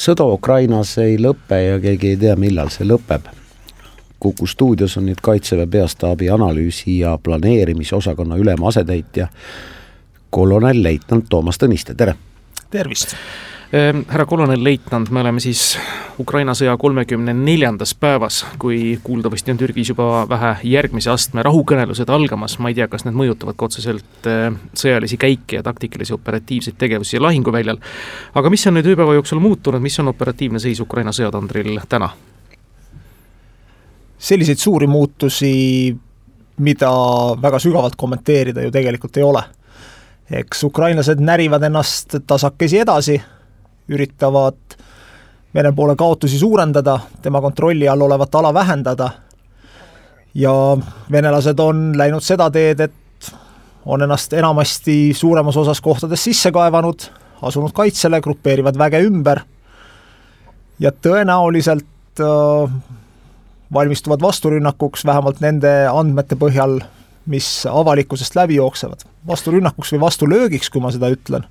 sõda Ukrainas ei lõpe ja keegi ei tea, millal see lõpeb. Kuku stuudios on nüüd Kaitseväe Peastaabi analüüsi ja planeerimisosakonna ülema asetäitja, kolonel-leitnant Toomas Tõniste, tere! tervist! Ehm, härra kolonel-leitnant, me oleme siis Ukraina sõja kolmekümne neljandas päevas, kui kuuldavasti on Türgis juba vähe järgmise astme rahukõnelused algamas, ma ei tea, kas need mõjutavad ka otseselt ehm, sõjalisi käike ja taktikalisi operatiivseid tegevusi lahinguväljal. aga mis on nüüd ööpäeva jooksul muutunud, mis on operatiivne seis Ukraina sõjatandril täna? selliseid suuri muutusi, mida väga sügavalt kommenteerida ju tegelikult ei ole. eks ukrainlased närivad ennast tasakesi edasi üritavad Vene poole kaotusi suurendada, tema kontrolli all olevat ala vähendada ja venelased on läinud seda teed, et on ennast enamasti suuremas osas kohtades sisse kaevanud, asunud kaitsele, grupeerivad väge ümber ja tõenäoliselt äh, valmistuvad vasturünnakuks vähemalt nende andmete põhjal, mis avalikkusest läbi jooksevad. vasturünnakuks või vastulöögiks, kui ma seda ütlen,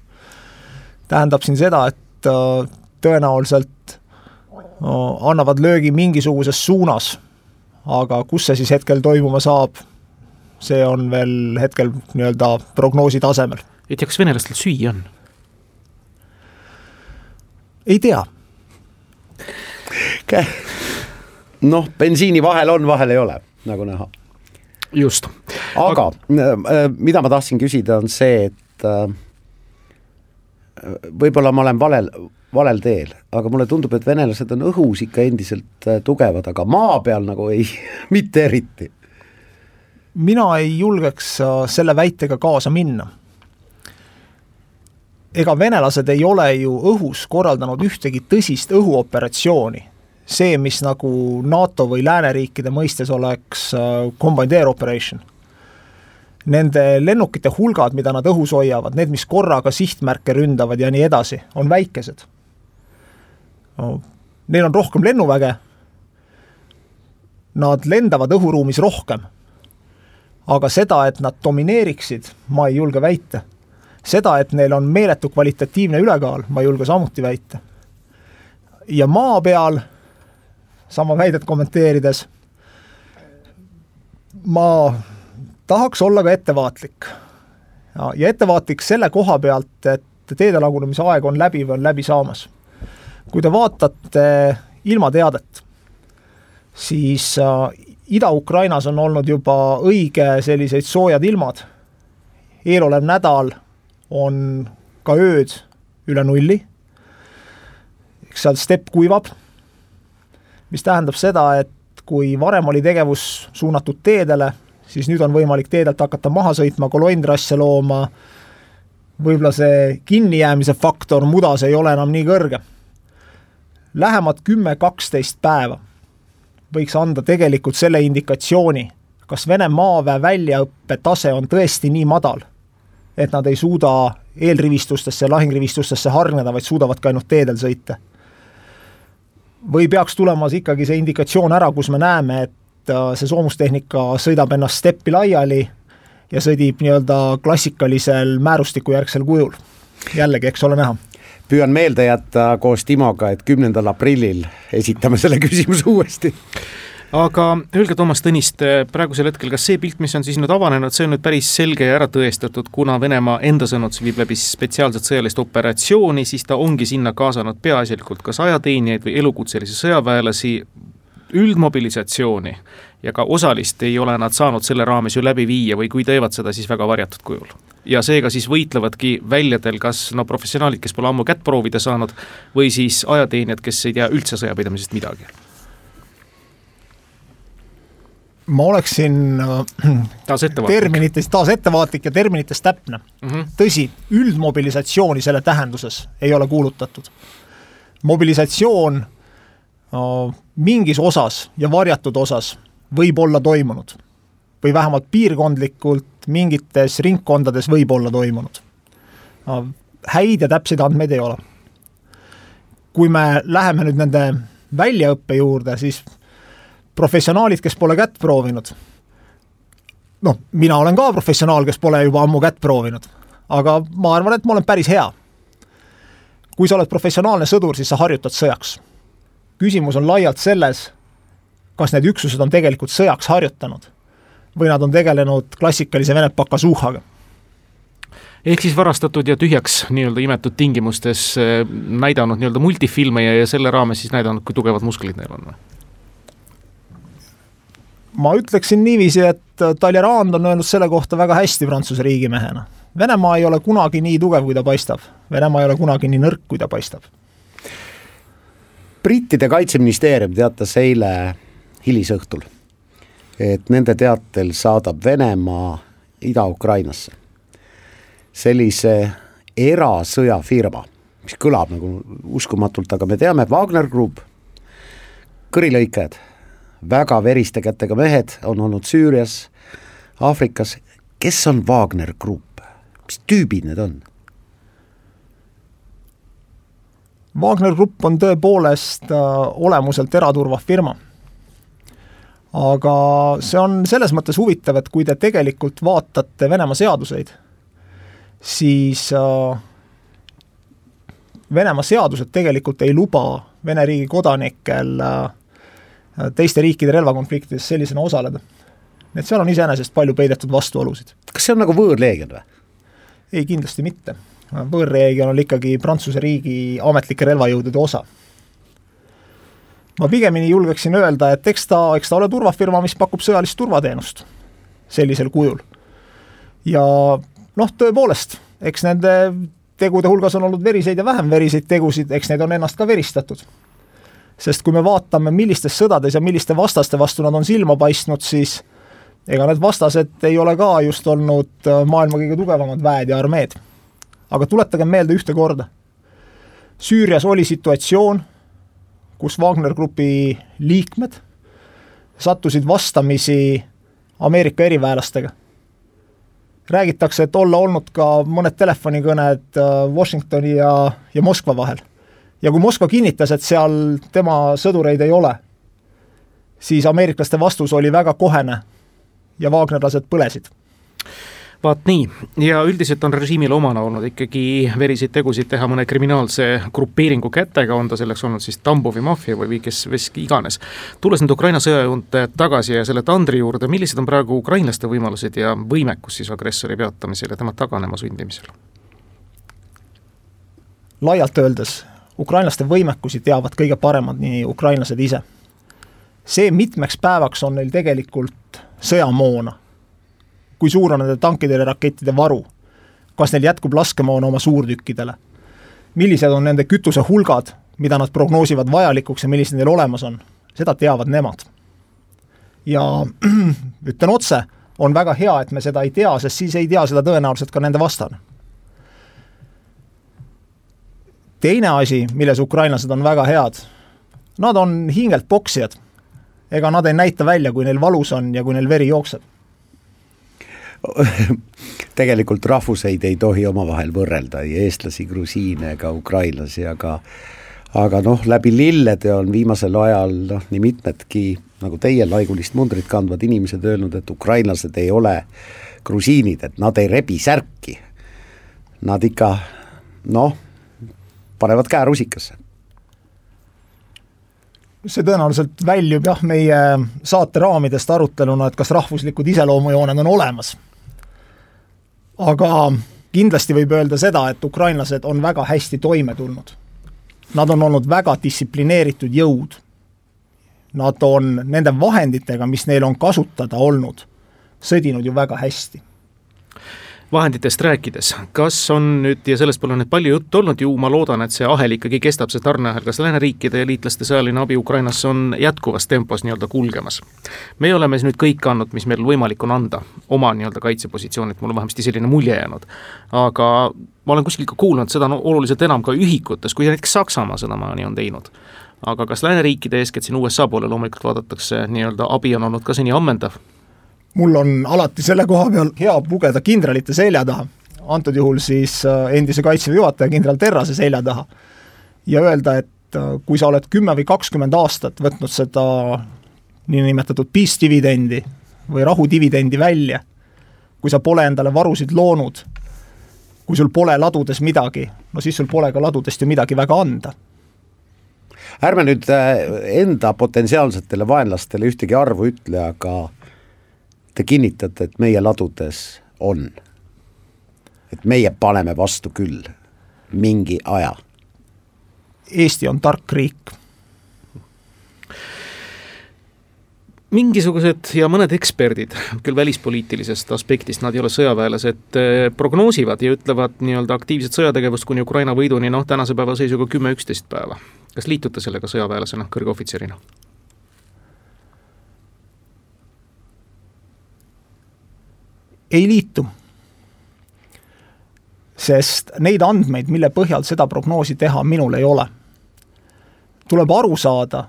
tähendab siin seda, et tõenäoliselt annavad löögi mingisuguses suunas, aga kus see siis hetkel toimuma saab, see on veel hetkel nii-öelda prognoosi tasemel. ei tea, kas venelastel süüa on? ei tea. noh, bensiini vahel on, vahel ei ole, nagu näha. just. aga, aga... Äh, mida ma tahtsin küsida, on see, et äh, võib-olla ma olen valel, valel teel, aga mulle tundub, et venelased on õhus ikka endiselt äh, tugevad, aga maa peal nagu ei, mitte eriti. mina ei julgeks äh, selle väitega kaasa minna. ega venelased ei ole ju õhus korraldanud ühtegi tõsist õhuoperatsiooni. see, mis nagu NATO või lääneriikide mõistes oleks äh, combined air operation nende lennukite hulgad, mida nad õhus hoiavad, need, mis korraga sihtmärke ründavad ja nii edasi, on väikesed no,. Neil on rohkem lennuväge, nad lendavad õhuruumis rohkem. aga seda, et nad domineeriksid, ma ei julge väita. seda, et neil on meeletu kvalitatiivne ülekaal, ma ei julge samuti väita. ja maa peal, sama väidet kommenteerides, ma tahaks olla ka ettevaatlik. ja, ettevaatlik selle koha pealt, et teede lagunemise aeg on läbi või on läbi saamas. kui te vaatate ilmateadet, siis äh, Ida-Ukrainas on olnud juba õige selliseid soojad ilmad. eelolev nädal on ka ööd üle nulli. eks seal stepp kuivab, mis tähendab seda, et kui varem oli tegevus suunatud teedele siis nüüd on võimalik teedelt hakata maha sõitma, kolonntrasse looma, võib-olla see kinnijäämise faktor mudas ei ole enam nii kõrge. Lähemad kümme-kaksteist päeva võiks anda tegelikult selle indikatsiooni, kas Vene maaväe väljaõppe tase on tõesti nii madal, et nad ei suuda eelrivistustesse lahingrivistustesse hargneda, vaid suudavad ka ainult teedel sõita. või peaks tulema ikkagi see indikatsioon ära, kus me näeme, et et see soomustehnika sõidab ennast steppi laiali ja sõdib nii-öelda klassikalisel määrustikujärgsel kujul. jällegi, eks ole näha püüan meelde jätta koos Timoga, et kümnendal aprillil esitame selle küsimuse uuesti aga öelge, Toomas Tõniste, praegusel hetkel, kas see pilt, mis on siis nüüd avanenud, see on nüüd päris selge ja ära tõestatud, kuna Venemaa enda sõnul viib läbi spetsiaalset sõjalist operatsiooni, siis ta ongi sinna kaasanud peaasjalikult kas ajateenijaid või elukutselisi sõjaväelasi üldmobilisatsiooni ja ka osalist ei ole nad saanud selle raames ju läbi viia või kui teevad seda, siis väga varjatud kujul. ja seega siis võitlevadki väljadel kas no professionaalid, kes pole ammu kätt proovida saanud, või siis ajateenijad, kes ei tea üldse sõjapidamisest midagi ma oleksin äh, taas terminites taas ettevaatlik ja terminites täpne mm. -hmm. tõsi, üldmobilisatsiooni selle tähenduses ei ole kuulutatud. mobilisatsioon mingis osas ja varjatud osas võib olla toimunud. või vähemalt piirkondlikult mingites ringkondades võib olla toimunud. häid ja täpseid andmeid ei ole. kui me läheme nüüd nende väljaõppe juurde, siis professionaalid, kes pole kätt proovinud, noh, mina olen ka professionaal, kes pole juba ammu kätt proovinud, aga ma arvan, et ma olen päris hea kui sa oled professionaalne sõdur, siis sa harjutad sõjaks. Küsimus on laialt selles, kas need üksused on tegelikult sõjaks harjutanud või nad on tegelenud klassikalise Vene pakasuhaga ehk siis varastatud ja tühjaks nii-öelda imetud tingimustes eh, näidanud nii-öelda multifilme ja, ja selle raames siis näidanud, kui tugevad musklid neil on või? ma ütleksin niiviisi, et Talleyrand on öelnud selle kohta väga hästi Prantsuse riigimehena. Venemaa ei ole kunagi nii tugev, kui ta paistab. Venemaa ei ole kunagi nii nõrk, kui ta paistab. Brittide kaitseministeerium teatas eile hilisõhtul, et nende teatel saadab Venemaa Ida-Ukrainasse. Sellise erasõjafirma, mis kõlab nagu uskumatult, aga me teame, Wagner Group, kõrilõikajad, väga veriste kätega mehed on olnud Süürias, Aafrikas, kes on Wagner Group, mis tüübid need on? Wagner Grupp on tõepoolest äh, olemuselt eraturvafirma. aga see on selles mõttes huvitav, et kui te tegelikult vaatate Venemaa seaduseid siis äh, Venemaa seadused tegelikult ei luba Vene riigi kodanikel äh, teiste riikide relvakonfliktides sellisena osaleda. nii et seal on iseenesest palju peidetud vastuolusid. kas see on nagu võõrleegion või? ei, kindlasti mitte. Võõrleegion on ikkagi Prantsuse riigi ametlike relvajõudude osa. ma pigemini julgeksin öelda, et eks ta, eks ta ole turvafirma, mis pakub sõjalist turvateenust sellisel kujul. ja noh, tõepoolest, eks nende tegude hulgas on olnud veriseid ja vähem veriseid tegusid, eks neid on ennast ka veristatud. sest kui me vaatame, millistes sõdades ja milliste vastaste vastu nad on silma paistnud, siis ega need vastased ei ole ka just olnud äh, maailma kõige tugevamad väed ja armeed. Aga tuletagem meelde ühte korda. Süürias oli situatsioon, kus Wagner Grupi liikmed sattusid vastamisi Ameerika eriväelastega räägitakse, et olla olnud ka mõned telefonikõned äh, Washingtoni ja, ja Moskva vahel. ja kui Moskva kinnitas, et seal tema sõdureid ei ole, siis ameeriklaste vastus oli väga kohene ja Wagnerlased põlesid vaat nii, ja üldiselt on režiimile omane olnud ikkagi veriseid tegusid teha mõne kriminaalse grupeeringu kätega, on ta selleks olnud siis Tambovi maffia või kes, kes iganes. tulles nüüd Ukraina sõja juurde tagasi ja selle tandri juurde, millised on praegu ukrainlaste võimalused ja võimekus siis agressori peatamisel ja tema taganema sundimisel? laialt öeldes, ukrainlaste võimekusi teavad kõige paremad nii ukrainlased ise. see mitmeks päevaks on neil tegelikult sõjamoona kui suur on nende tankitõrjerakettide varu, kas neil jätkub laskemoona oma suurtükkidele, millised on nende kütusehulgad, mida nad prognoosivad vajalikuks ja millised neil olemas on, seda teavad nemad. ja ütlen otse, on väga hea, et me seda ei tea, sest siis ei tea seda tõenäoliselt ka nende vastane. teine asi, milles ukrainlased on väga head, nad on hingelt poksijad. ega nad ei näita välja, kui neil valus on ja kui neil veri jookseb tegelikult rahvuseid ei tohi omavahel võrrelda, ei eestlasi, grusiine ega ukrainlasi, aga aga noh, läbi lillede on viimasel ajal noh, nii mitmedki nagu teie laigulist mundrit kandvad inimesed öelnud, et ukrainlased ei ole grusiinid, et nad ei rebi särki. Nad ikka noh, panevad käe rusikasse see tõenäoliselt väljub jah, meie saate raamidest aruteluna, et kas rahvuslikud iseloomujooned on olemas aga kindlasti võib öelda seda, et ukrainlased on väga hästi toime tulnud. Nad on olnud väga distsiplineeritud jõud. Nad on nende vahenditega, mis neil on kasutada olnud, sõdinud ju väga hästi vahenditest rääkides, kas on nüüd ja sellest pole nüüd palju juttu olnud ju, ma loodan, et see ahel ikkagi kestab, see tarneahel, kas lääneriikide ja liitlaste sõjaline abi Ukrainasse on jätkuvas tempos nii-öelda kulgemas? me oleme siis nüüd kõik andnud, mis meil võimalik on anda, oma nii-öelda kaitsepositsioonilt, mul on vähemasti selline mulje jäänud. aga ma olen kuskil ka kuulnud, seda on oluliselt enam ka ühikutes, kui näiteks Saksamaa sedamaani on teinud aga kas lääneriikide, eeskätt siin USA poole loomulikult vaadatakse, nii-öelda abi on olnud ka seni ammendav mul on alati selle koha peal hea pugeda kindralite selja taha, antud juhul siis äh, endise kaitseväe juhataja kindral Terrase selja taha, ja öelda, et äh, kui sa oled kümme või kakskümmend aastat võtnud seda niinimetatud peace dividendi või rahudividendi välja, kui sa pole endale varusid loonud, kui sul pole ladudes midagi, no siis sul pole ka ladudest ju midagi väga anda. ärme nüüd äh, enda potentsiaalsetele vaenlastele ühtegi arvu ütle, aga te kinnitate, et meie ladudes on. et meie paneme vastu küll mingi aja. Eesti on tark riik mingisugused ja mõned eksperdid, küll välispoliitilisest aspektist, nad ei ole sõjaväelased, eh, prognoosivad ja ütlevad nii-öelda aktiivset sõjategevust kuni Ukraina võiduni noh, tänase päeva seisuga kümme-üksteist päeva. kas liitute sellega sõjaväelasena, kõrge ei liitu. sest neid andmeid, mille põhjal seda prognoosi teha, minul ei ole. tuleb aru saada,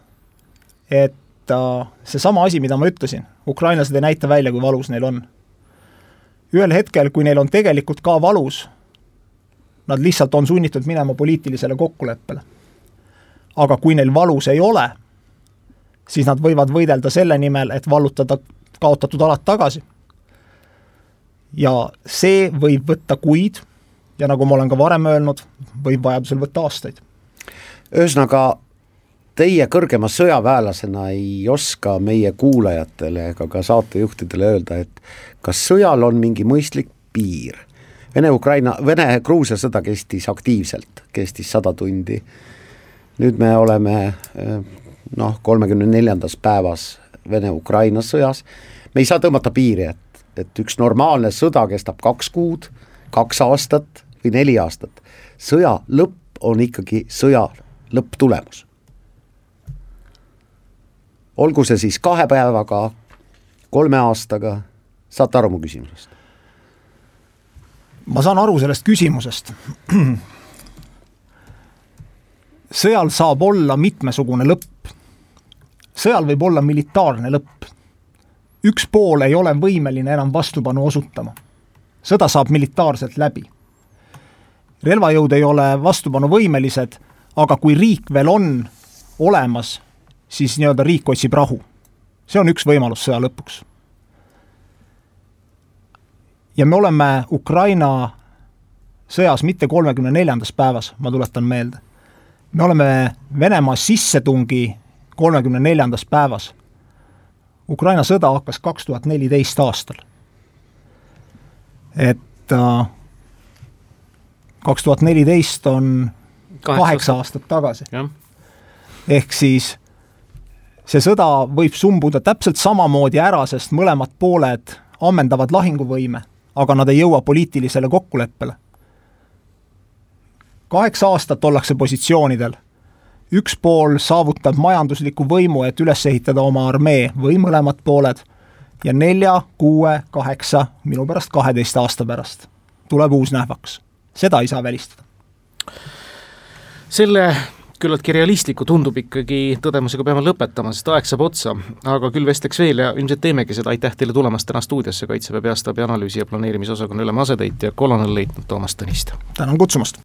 et näita seesama asi, mida ma ütlesin, ukrainlased ei näita välja, kui valus neil on. ühel hetkel, kui neil on tegelikult ka valus, nad lihtsalt on sunnitud minema poliitilisele kokkuleppele. aga kui neil valus ei ole, siis nad võivad võidelda selle nimel, et vallutada kaotatud alad tagasi. Ja see võib võtta kuid ja nagu ma olen ka varem öelnud, võib vajadusel võtta aastaid. ühesõnaga teie kõrgema sõjaväelasena ei oska meie kuulajatele ega ka saatejuhtidele öelda, et kas sõjal on mingi mõistlik piir? Vene-Ukraina, Vene-Gruusia sõda kestis aktiivselt, kestis sada tundi. nüüd me oleme eh, noh, kolmekümne neljandas päevas Vene-Ukraina sõjas. me ei saa tõmmata piiri, et, et üks normaalne sõda kestab kaks kuud, kaks aastat või neli aastat. sõja lõpp on ikkagi sõja lõpptulemus olgu see siis kahe päevaga, kolme aastaga, saate aru mu küsimusest? ma saan aru sellest küsimusest. sõjal saab olla mitmesugune lõpp. sõjal võib olla militaarne lõpp. Üks pool ei ole võimeline enam vastupanu osutama. sõda saab militaarselt läbi. relvajõud ei ole vastupanuvõimelised, aga kui riik veel on olemas siis nii-öelda riik otsib rahu. see on üks võimalus sõja lõpuks. ja me oleme Ukraina sõjas mitte kolmekümne neljandas päevas, ma tuletan meelde. me oleme Venemaa sissetungi kolmekümne neljandas päevas. Ukraina sõda hakkas kaks tuhat neliteist aastal. et äh, kaks tuhat neliteist on kaheksa aastat tagasi. ehk siis see sõda võib sumbuda täpselt samamoodi ära, sest mõlemad pooled ammendavad lahinguvõime, aga nad ei jõua poliitilisele kokkuleppele. kaheksa aastat ollakse positsioonidel. Üks pool saavutab majandusliku võimu, et üles ehitada oma armee või mõlemad pooled ja nelja, kuue, kaheksa, minu pärast kaheteist aasta pärast tuleb uus nähvaks. seda ei saa välistada. selle küllaltki realistliku tundub ikkagi tõdemusega peame lõpetama, sest aeg saab otsa, aga küll vestleks veel ja ilmselt teemegi seda, aitäh teile tulemast täna stuudiosse, Kaitseväe Peastaabi analüüsi ja planeerimisosakonna ülema asetäitja, kolonelleitnant Toomas Tõniste. tänan kutsumast!